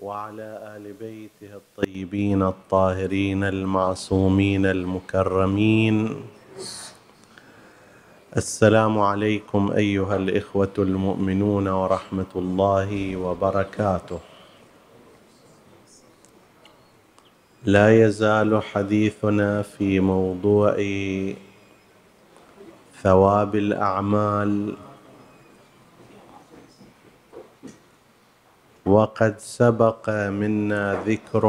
وعلى آل بيته الطيبين الطاهرين المعصومين المكرمين. السلام عليكم أيها الإخوة المؤمنون ورحمة الله وبركاته. لا يزال حديثنا في موضوع ثواب الأعمال وقد سبق منا ذكر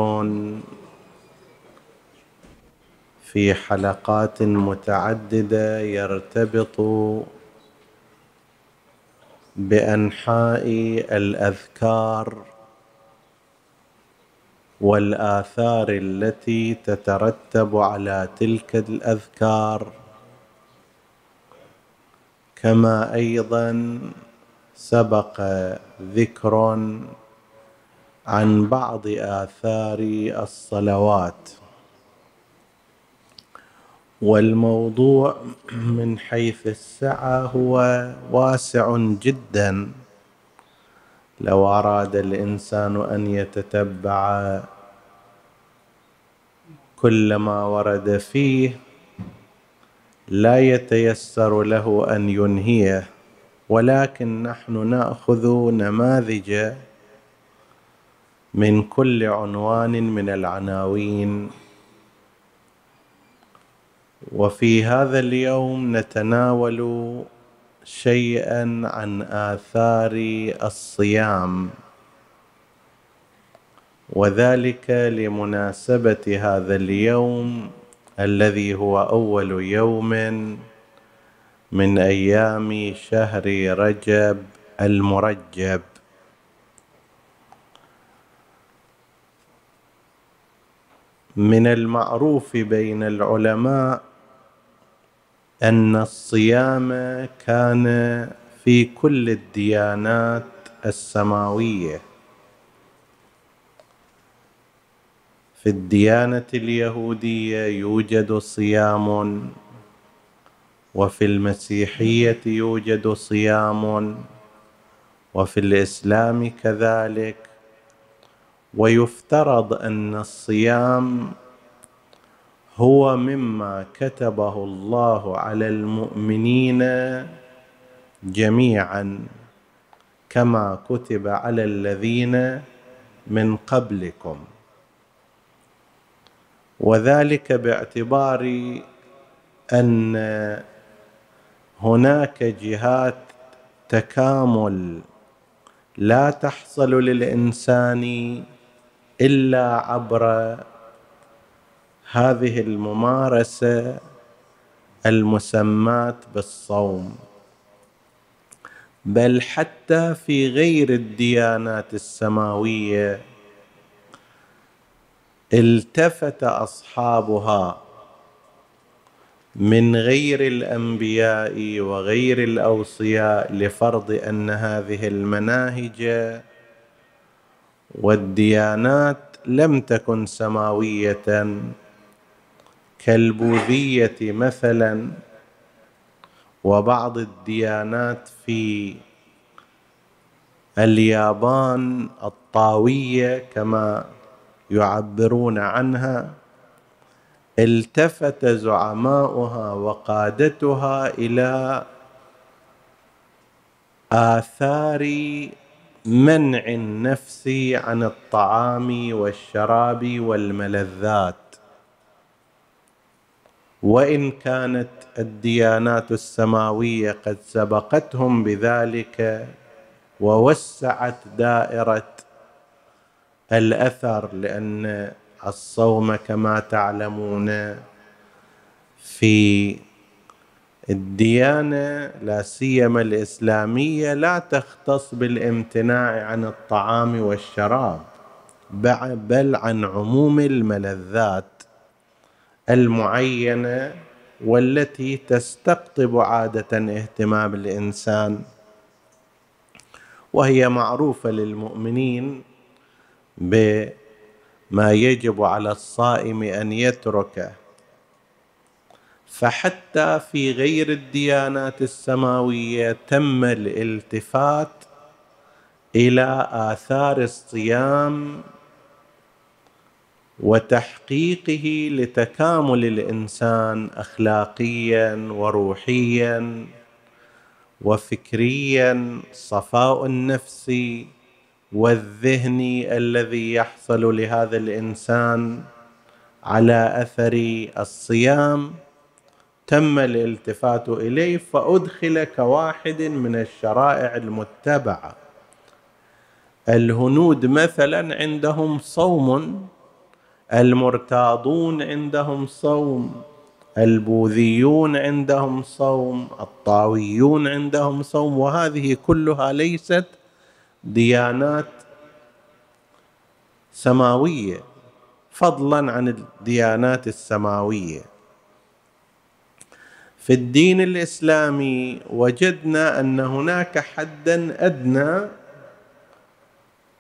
في حلقات متعددة يرتبط بأنحاء الأذكار والآثار التي تترتب على تلك الأذكار كما أيضا سبق ذكر عن بعض آثار الصلوات. والموضوع من حيث السعة هو واسع جدا. لو أراد الإنسان أن يتتبع كل ما ورد فيه لا يتيسر له أن ينهيه. ولكن نحن نأخذ نماذج من كل عنوان من العناوين. وفي هذا اليوم نتناول شيئا عن آثار الصيام وذلك لمناسبة هذا اليوم الذي هو أول يوم من أيام شهر رجب المرجب. من المعروف بين العلماء أن الصيام كان في كل الديانات السماوية. في الديانة اليهودية يوجد صيام وفي المسيحية يوجد صيام وفي الإسلام كذلك. ويفترض أن الصيام هو مما كتبه الله على المؤمنين جميعا كما كتب على الذين من قبلكم. وذلك باعتبار أن هناك جهات تكامل لا تحصل للإنسان إلا عبر هذه الممارسة المسماة بالصوم. بل حتى في غير الديانات السماوية التفت أصحابها من غير الأنبياء وغير الأوصياء لفرض أن هذه المناهج والديانات لم تكن سماوية. كالبوذية مثلا وبعض الديانات في اليابان الطاوية كما يعبرون عنها التفت زعماؤها وقادتها إلى آثار منع النفس عن الطعام والشراب والملذات. وإن كانت الديانات السماوية قد سبقتهم بذلك ووسعت دائرة الأثر لأن الصوم كما تعلمون في الديانة لا سيما الإسلامية لا تختص بالامتناع عن الطعام والشراب بل عن عموم الملذات المعينة والتي تستقطب عادة اهتمام الإنسان. وهي معروفة للمؤمنين بما يجب على الصائم أن يتركه. فحتى في غير الديانات السماوية تم الالتفات إلى آثار الصيام وتحقيقه لتكامل الإنسان اخلاقيا وروحيا وفكريا صفاء النفس والذهني الذي يحصل لهذا الإنسان على أثر الصيام. تم الالتفات إليه فأدخل كواحد من الشرائع المتبعة. الهنود مثلا عندهم صوم المرتاضون عندهم صوم البوذيون عندهم صوم الطاويون عندهم صوم وهذه كلها ليست ديانات سماوية فضلا عن الديانات السماوية. في الدين الإسلامي وجدنا أن هناك حدا أدنى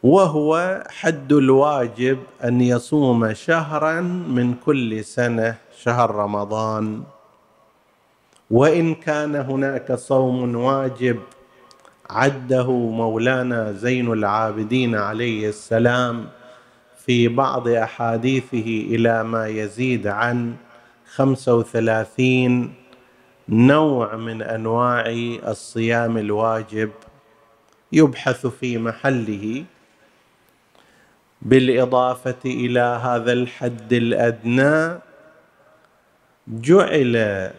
وهو حد الواجب أن يصوم شهرا من كل سنة شهر رمضان. وإن كان هناك صوم واجب عده مولانا زين العابدين عليه السلام في بعض أحاديثه إلى ما يزيد عن خمسة وثلاثين نوع من أنواع الصيام الواجب يبحث في محله بالإضافة إلى هذا الحد الأدنى جعل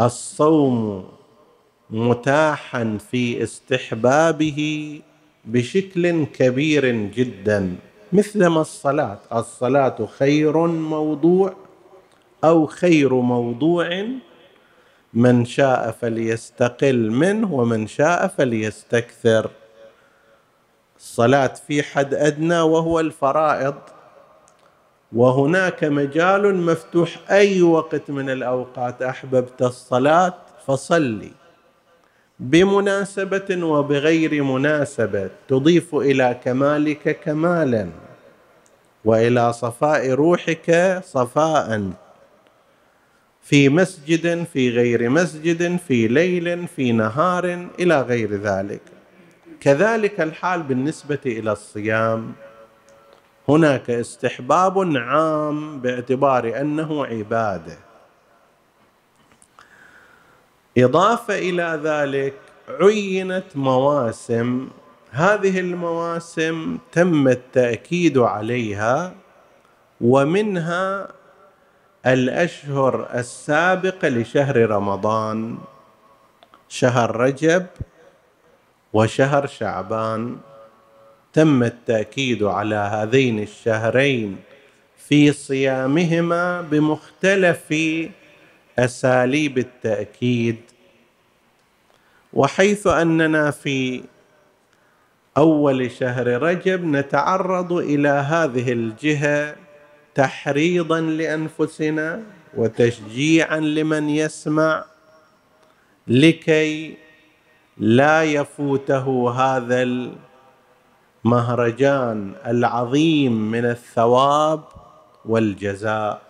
الصوم متاحا في استحبابه بشكل كبير جدا مثلما الصلاة. الصلاة خير موضوع أو خير موضوع من شاء فليستقل منه ومن شاء فليستكثر. الصلاة في حد أدنى وهو الفرائض. وهناك مجال مفتوح أي وقت من الأوقات أحببت الصلاة فصلي. بمناسبة وبغير مناسبة تضيف إلى كمالك كمالا وإلى صفاء روحك صفاء. في مسجد في غير مسجد في ليل في نهار إلى غير ذلك. كذلك الحال بالنسبة إلى الصيام. هناك استحباب عام باعتبار أنه عبادة. إضافة إلى ذلك عينت مواسم. هذه المواسم تم التأكيد عليها ومنها الأشهر السابقة لشهر رمضان شهر رجب وشهر شعبان. تم التأكيد على هذين الشهرين في صيامهما بمختلف أساليب التأكيد. وحيث أننا في أول شهر رجب نتعرض إلى هذه الجهة تحريضا لأنفسنا وتشجيعا لمن يسمع لكي لا يفوته هذا المهرجان العظيم من الثواب والجزاء.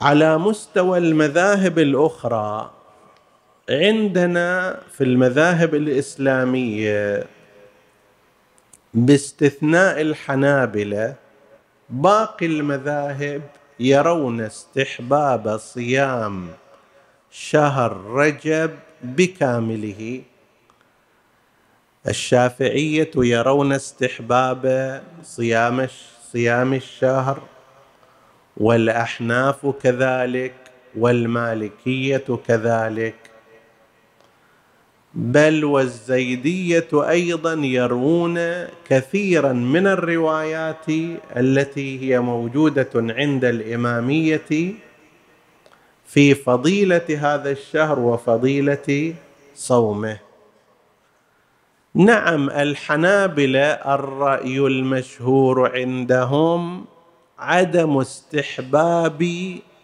على مستوى المذاهب الأخرى عندنا في المذاهب الإسلامية باستثناء الحنابلة باقي المذاهب يرون استحباب صيام شهر رجب بكامله. الشافعية يرون استحباب صيام صيام الشهر والأحناف كذلك والمالكية كذلك. بل والزيدية أيضا يروون كثيرا من الروايات التي هي موجودة عند الإمامية في فضيلة هذا الشهر وفضيلة صومه. نعم الحنابلة الرأي المشهور عندهم عدم استحباب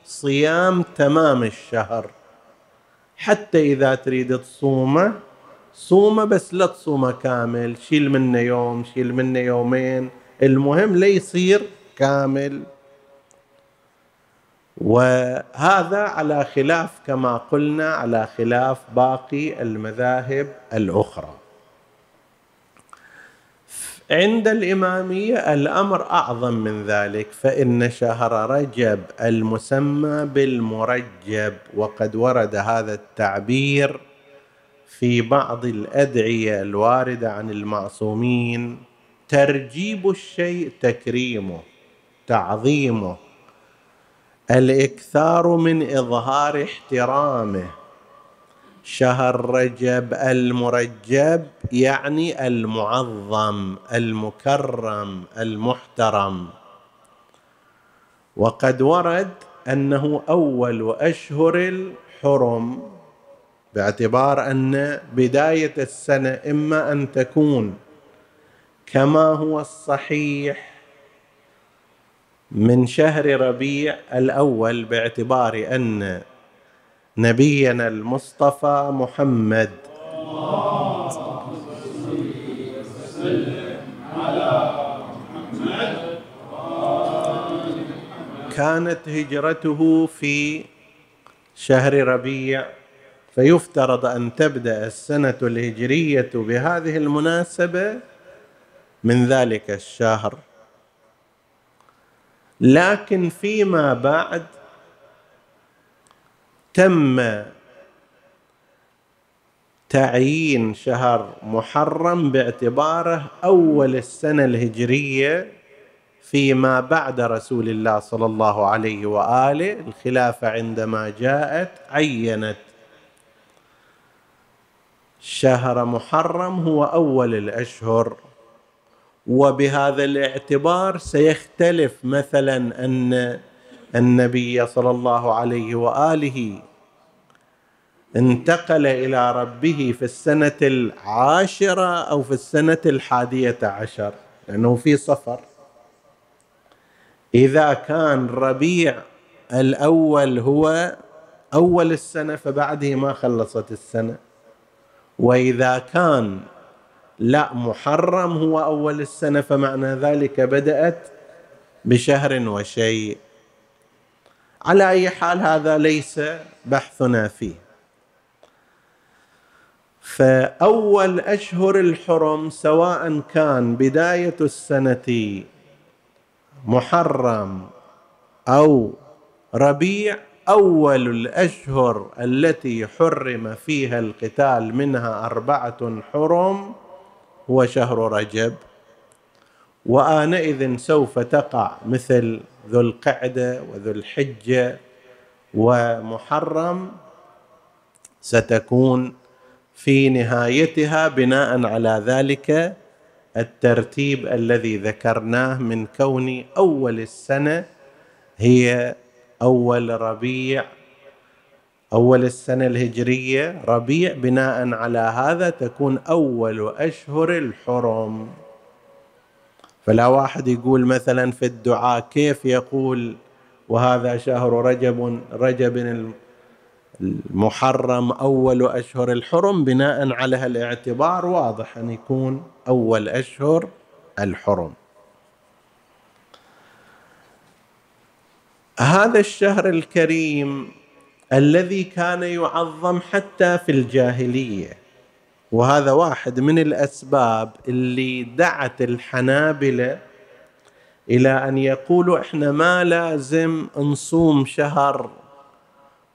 صيام تمام الشهر. حتى إذا تريد تصومه صومه بس لا تصومه كامل شيل منه يوم شيل منه يومين. المهم لا يصير كامل. وهذا على خلاف كما قلنا على خلاف باقي المذاهب الأخرى. عند الإمامية الأمر أعظم من ذلك فإن شهر رجب المسمى بالمرجب وقد ورد هذا التعبير في بعض الأدعية الواردة عن المعصومين ترجيب الشيء تكريمه تعظيمه الإكثار من إظهار احترامه. شهر رجب المرجب يعني المعظم المكرم المحترم. وقد ورد أنه أول أشهر الحرم باعتبار أن بداية السنة إما أن تكون كما هو الصحيح من شهر ربيع الأول باعتبار أن نبينا المصطفى محمد كانت هجرته في شهر ربيع فيفترض أن تبدأ السنة الهجرية بهذه المناسبة من ذلك الشهر. لكن فيما بعد تم تعيين شهر محرم باعتباره أول السنة الهجرية فيما بعد رسول الله صلى الله عليه وآله الخلافه عندما جاءت عينت. شهر محرم هو أول الأشهر وبهذا الاعتبار سيختلف مثلا أن النبي صلى الله عليه وآله انتقل إلى ربه في السنة العاشرة أو في السنة الحادية عشر لأنه في صفر. إذا كان ربيع الأول هو أول السنة فبعده ما خلصت السنة. وإذا كان لا محرم هو أول السنة فمعنى ذلك بدأت بشهر وشيء. على أي حال هذا ليس بحثنا فيه. فأول أشهر الحرم سواء كان بداية السنة محرم أو ربيع أول الأشهر التي حرم فيها القتال منها أربعة حرم هو شهر رجب. وآنئذ سوف تقع مثل ذو القعدة وذو الحجة ومحرم ستكون في نهايتها بناء على ذلك الترتيب الذي ذكرناه من كون أول السنة هي أول ربيع أول السنة الهجرية. ربيع بناء على هذا تكون أول أشهر الحرم. فلا واحد يقول مثلا في الدعاء كيف يقول وهذا شهر رجب رجب المحرم أول أشهر الحرم بناء على هالاعتبار واضح أن يكون أول أشهر الحرم. هذا الشهر الكريم الذي كان يعظم حتى في الجاهلية وهذا واحد من الأسباب اللي دعت الحنابلة إلى أن يقولوا إحنا ما لازم نصوم شهر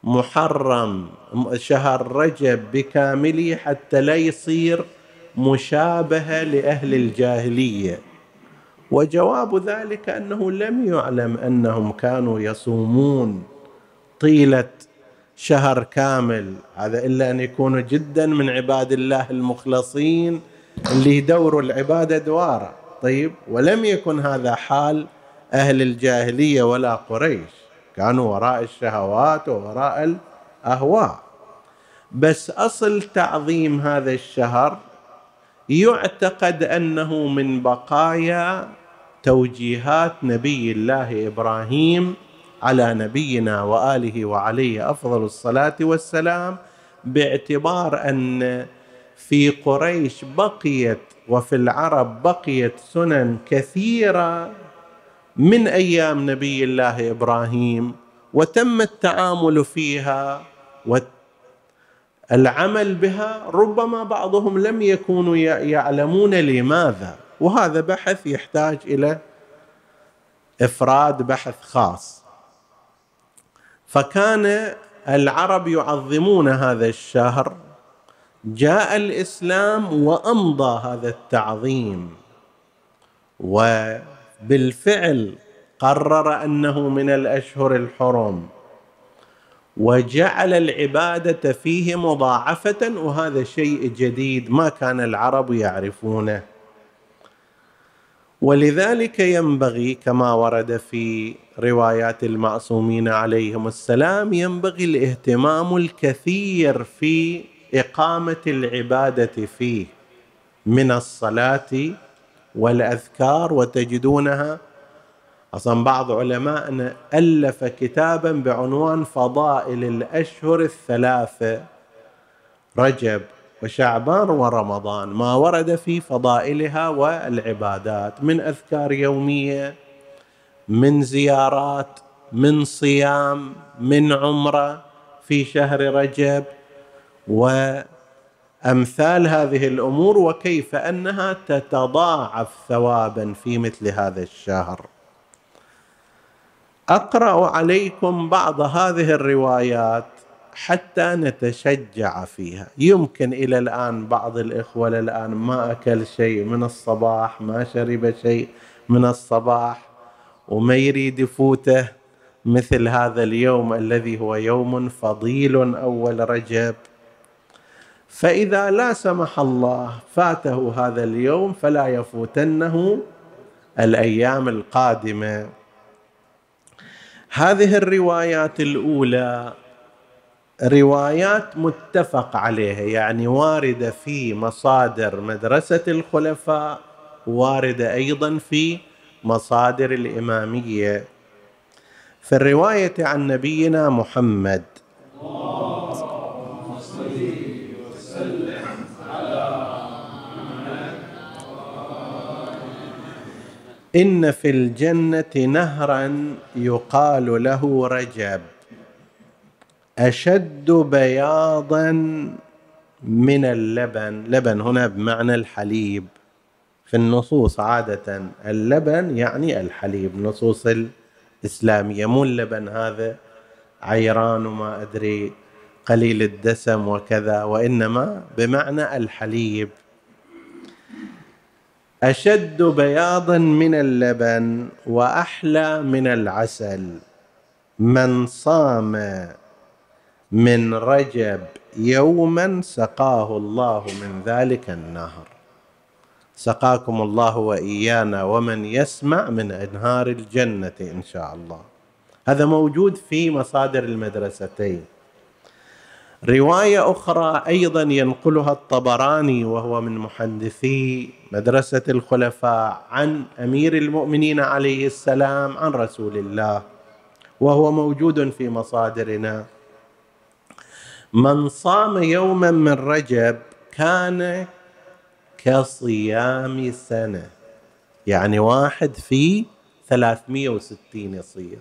محرم. شهر رجب بكامله حتى لا يصير مشابهة لأهل الجاهلية. وجواب ذلك أنه لم يعلم أنهم كانوا يصومون طيلة شهر كامل. هذا إلا أن يكونوا جدا من عباد الله المخلصين اللي يدوروا العبادة دواره طيب ولم يكن هذا حال أهل الجاهلية ولا قريش. كانوا وراء الشهوات ووراء الأهواء. بس أصل تعظيم هذا الشهر يعتقد أنه من بقايا توجيهات نبي الله إبراهيم على نبينا وآله وعليه أفضل الصلاة والسلام باعتبار أن في قريش بقيت وفي العرب بقيت سنن كثيرة من أيام نبي الله إبراهيم وتم التعامل فيها والعمل بها ربما بعضهم لم يكونوا يعلمون لماذا. وهذا بحث يحتاج إلى إفراد بحث خاص. فكان العرب يعظمون هذا الشهر جاء الإسلام وأمضى هذا التعظيم وبالفعل قرر أنه من الأشهر الحرم وجعل العبادة فيه مضاعفة وهذا شيء جديد ما كان العرب يعرفونه. ولذلك ينبغي كما ورد في روايات المعصومين عليهم السلام ينبغي الاهتمام الكثير في إقامة العبادة فيه من الصلاة والأذكار وتجدونها. أصلا بعض علمائنا ألف كتابا بعنوان فضائل الأشهر الثلاثة رجب وشعبان ورمضان ما ورد في فضائلها والعبادات من أذكار يومية من زيارات من صيام من عمرة في شهر رجب وامثال هذه الأمور وكيف أنها تتضاعف ثوابا في مثل هذا الشهر. أقرأ عليكم بعض هذه الروايات حتى نتشجع فيها. يمكن إلى الآن بعض الإخوة الان ما أكل شيء من الصباح ما شرب شيء من الصباح وما يريد يفوته مثل هذا اليوم الذي هو يوم فضيل أول رجب. فإذا لا سمح الله فاته هذا اليوم فلا يفوتنه الأيام القادمة. هذه الروايات الأولى روايات متفق عليها يعني واردة في مصادر مدرسة الخلفاء واردة أيضا في مصادر الإمامية. في الرواية عن نبينا محمد إن في الجنة نهرا يقال له رجب. أشد بياضا من اللبن. لبن هنا بمعنى الحليب. في النصوص عادة اللبن يعني الحليب. نصوص الإسلامية. مو اللبن هذا عيران وما أدري قليل الدسم وكذا وإنما بمعنى الحليب. أشد بياضا من اللبن وأحلى من العسل. من صام من رجب يوما سقاه الله من ذلك النهر. سقاكم الله وإيانا ومن يسمع من أنهار الجنة إن شاء الله. هذا موجود في مصادر المدرستين. رواية أخرى أيضا ينقلها الطبراني وهو من محدثي مدرسة الخلفاء عن أمير المؤمنين عليه السلام عن رسول الله وهو موجود في مصادرنا. من صام يوما من رجب كان كصيام سنة يعني واحد في ثلاثمائة وستين يصير.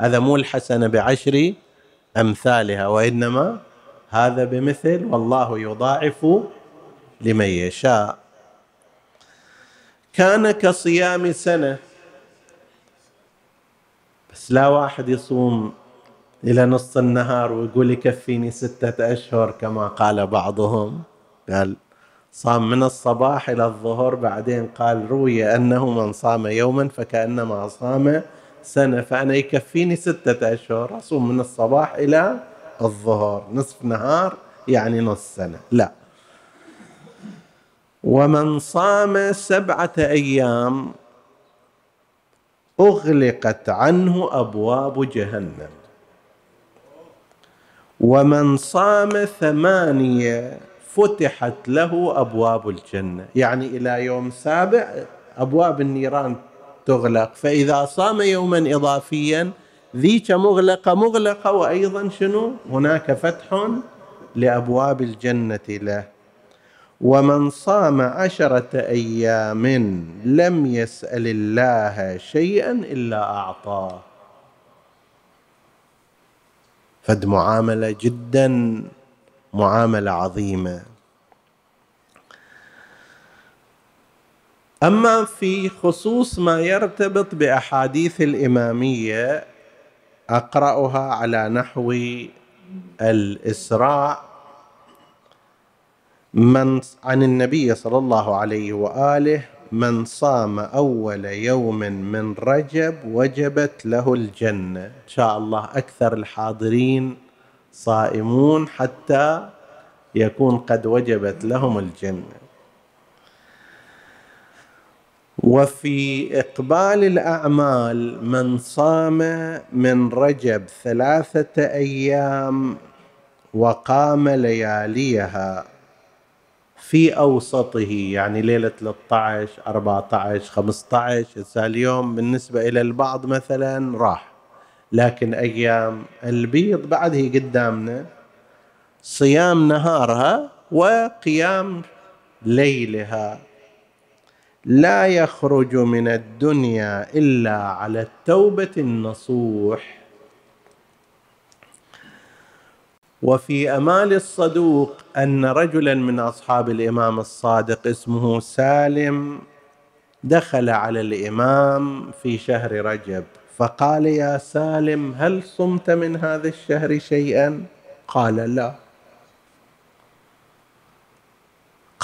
هذا مو الحسنة بعشر أمثالها وإنما هذا بمثل والله يضاعف لمن يشاء. كان كصيام سنة بس لا واحد يصوم إلى نص النهار ويقول يكفيني ستة أشهر كما قال بعضهم. قال صام من الصباح إلى الظهر بعدين قال روي أنه من صام يوما فكأنما صام سنة فأنا يكفيني ستة أشهر أصوم من الصباح إلى الظهر. نصف نهار يعني نص سنة. لا. ومن صام سبعة أيام أغلقت عنه أبواب جهنم. ومن صام ثمانية فتحت له أبواب الجنة. يعني إلى يوم سابع أبواب النيران تغلق. فإذا صام يوما اضافيا ذيك مغلقة مغلقة وأيضا شنو؟ هناك فتح لأبواب الجنة له. ومن صام عشرة أيام لم يسأل الله شيئا إلا أعطاه. فد معامله جدا معاملة عظيمة. أما في خصوص ما يرتبط بأحاديث الإمامية أقرأها على نحو الإسراء من عن النبي صلى الله عليه وآله من صام أول يوم من رجب وجبت له الجنة. إن شاء الله أكثر الحاضرين صائمون حتى يكون قد وجبت لهم الجنة. وفي إقبال الأعمال من صام من رجب ثلاثة أيام وقام لياليها في أوسطه يعني ليلة 13 14 15 هسه اليوم بالنسبة إلى البعض مثلا راح. لكن أيام البيض بعد هي قدامنا. صيام نهارها وقيام ليلها. لا يخرج من الدنيا إلا على التوبة النصوح. وفي أمال الصدوق أن رجلا من أصحاب الإمام الصادق اسمه سالم دخل على الإمام في شهر رجب فقال يا سالم هل صمت من هذا الشهر شيئا؟ قال لا.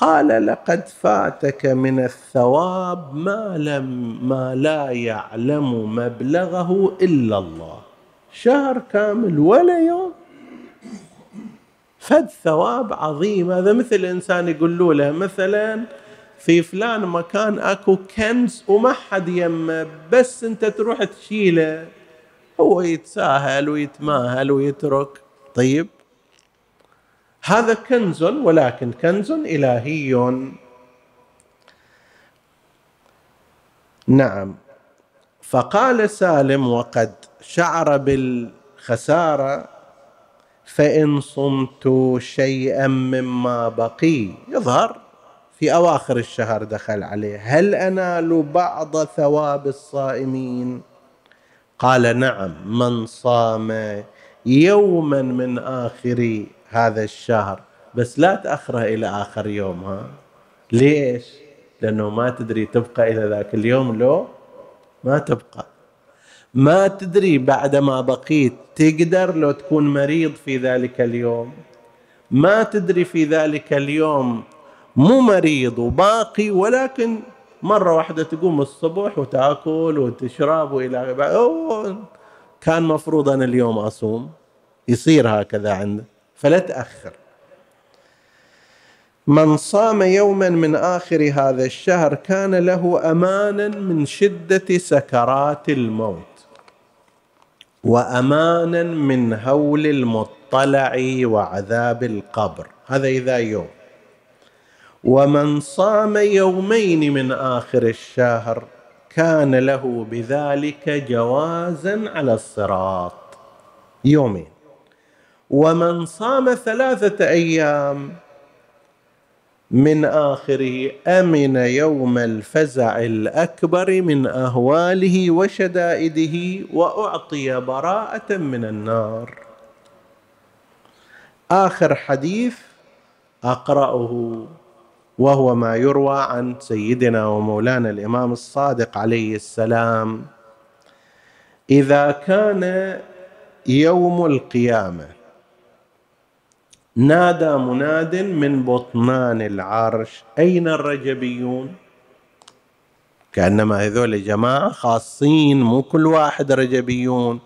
قال لقد فاتك من الثواب ما لم ما لا يعلم مبلغه إلا الله. شهر كامل ولا يوم. فد ثواب عظيم. هذا مثل إنسان يقول له مثلا في فلان مكان أكو كنز وما حد يمه بس أنت تروح تشيله هو يتساهل ويتماهل ويترك. طيب. هذا كنز ولكن كنز الهي. نعم. فقال سالم وقد شعر بالخسارة فإن صمت شيئا مما بقي. يظهر في أواخر الشهر دخل عليه. هل أنال بعض ثواب الصائمين؟ قال نعم. من صام يوما من آخر هذا الشهر. بس لا تأخره إلى آخر يوم ها؟ ليش؟ لأنه ما تدري تبقى إلى ذاك اليوم لو ما تبقى. ما تدري بعد ما بقيت تقدر لو تكون مريض في ذلك اليوم. ما تدري في ذلك اليوم مو مريض وباقي ولكن مرة واحدة تقوم الصبح وتأكل وتشرب أوه كان مفروض أنا اليوم أصوم. يصير هكذا عندك. فلا تأخر. من صام يوما من آخر هذا الشهر كان له أمانا من شدة سكرات الموت وأمانا من هول المطلع وعذاب القبر. هذا إذا يوم. ومن صام يومين من آخر الشهر كان له بذلك جوازا على الصراط. يومين. ومن صام ثلاثة أيام من آخره أمن يوم الفزع الأكبر من أهواله وشدائده وأعطي براءة من النار. آخر حديث أقرأه وهو ما يروى عن سيدنا ومولانا الإمام الصادق عليه السلام. إذا كان يوم القيامة نادى مناد من بطنان العرش. أين الرجبيون؟ كأنما هذول جماعة خاصين مو كل واحد رجبيون.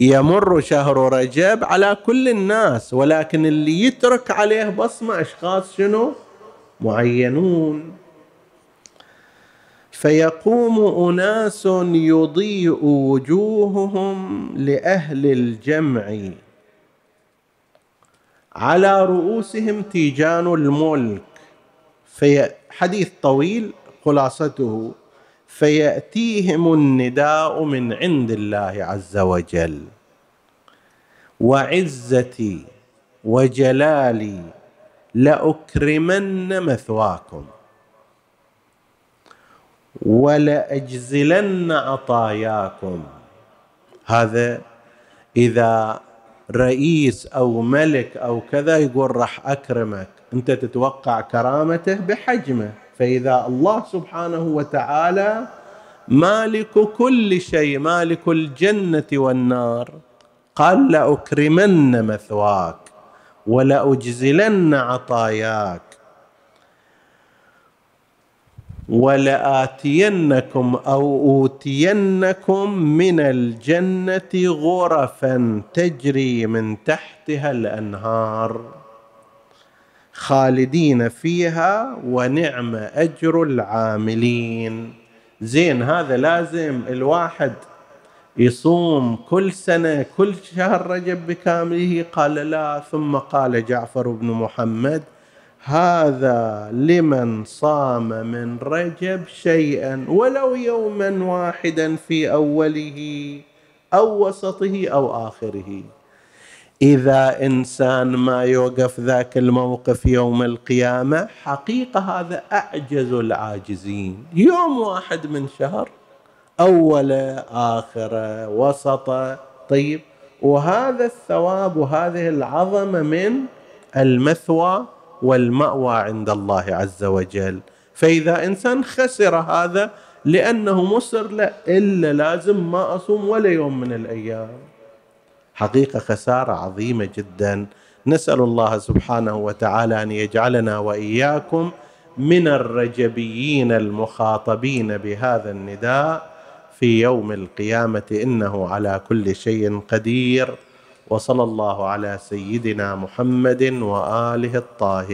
يمر شهر رجب على كل الناس ولكن اللي يترك عليه بصمة أشخاص شنو؟ معينون. فيقوم أناس يضيء وجوههم لأهل الجمع. على رؤوسهم تيجان الملك. في حديث طويل خلاصته. فيأتيهم النداء من عند الله عز وجل. وعزتي وجلالي لأكرمن مثواكم. ولأجزلن عطاياكم. هذا إذا رئيس أو ملك أو كذا يقول راح أكرمك. أنت تتوقع كرامته بحجمه. فإذا الله سبحانه وتعالى مالك كل شيء مالك الجنة والنار قال لأكرمن مثواك ولأجزلن عطاياك. ولآتينكم أو أوتينكم من الجنة غرفا تجري من تحتها الأنهار. خالدين فيها ونعم أجر العاملين. زين هذا لازم الواحد يصوم كل سنة كل شهر رجب بكامله. قال لا ثم قال جعفر بن محمد هذا لمن صام من رجب شيئا ولو يوما واحدا في أوله أو وسطه أو آخره. إذا إنسان ما يوقف ذاك الموقف يوم القيامة حقيقة هذا أعجز العاجزين. يوم واحد من شهر أوله آخره وسطه. طيب وهذا الثواب وهذه العظمة من المثوى والمأوى عند الله عز وجل. فإذا إنسان خسر هذا لأنه مصر لا إلا لازم ما أصوم ولا يوم من الأيام. حقيقة خسارة عظيمة جدا. نسأل الله سبحانه وتعالى أن يجعلنا وإياكم من الرجبيين المخاطبين بهذا النداء في يوم القيامة. إنه على كل شيء قدير. وصلى الله على سيدنا محمد وآله الطاهرين.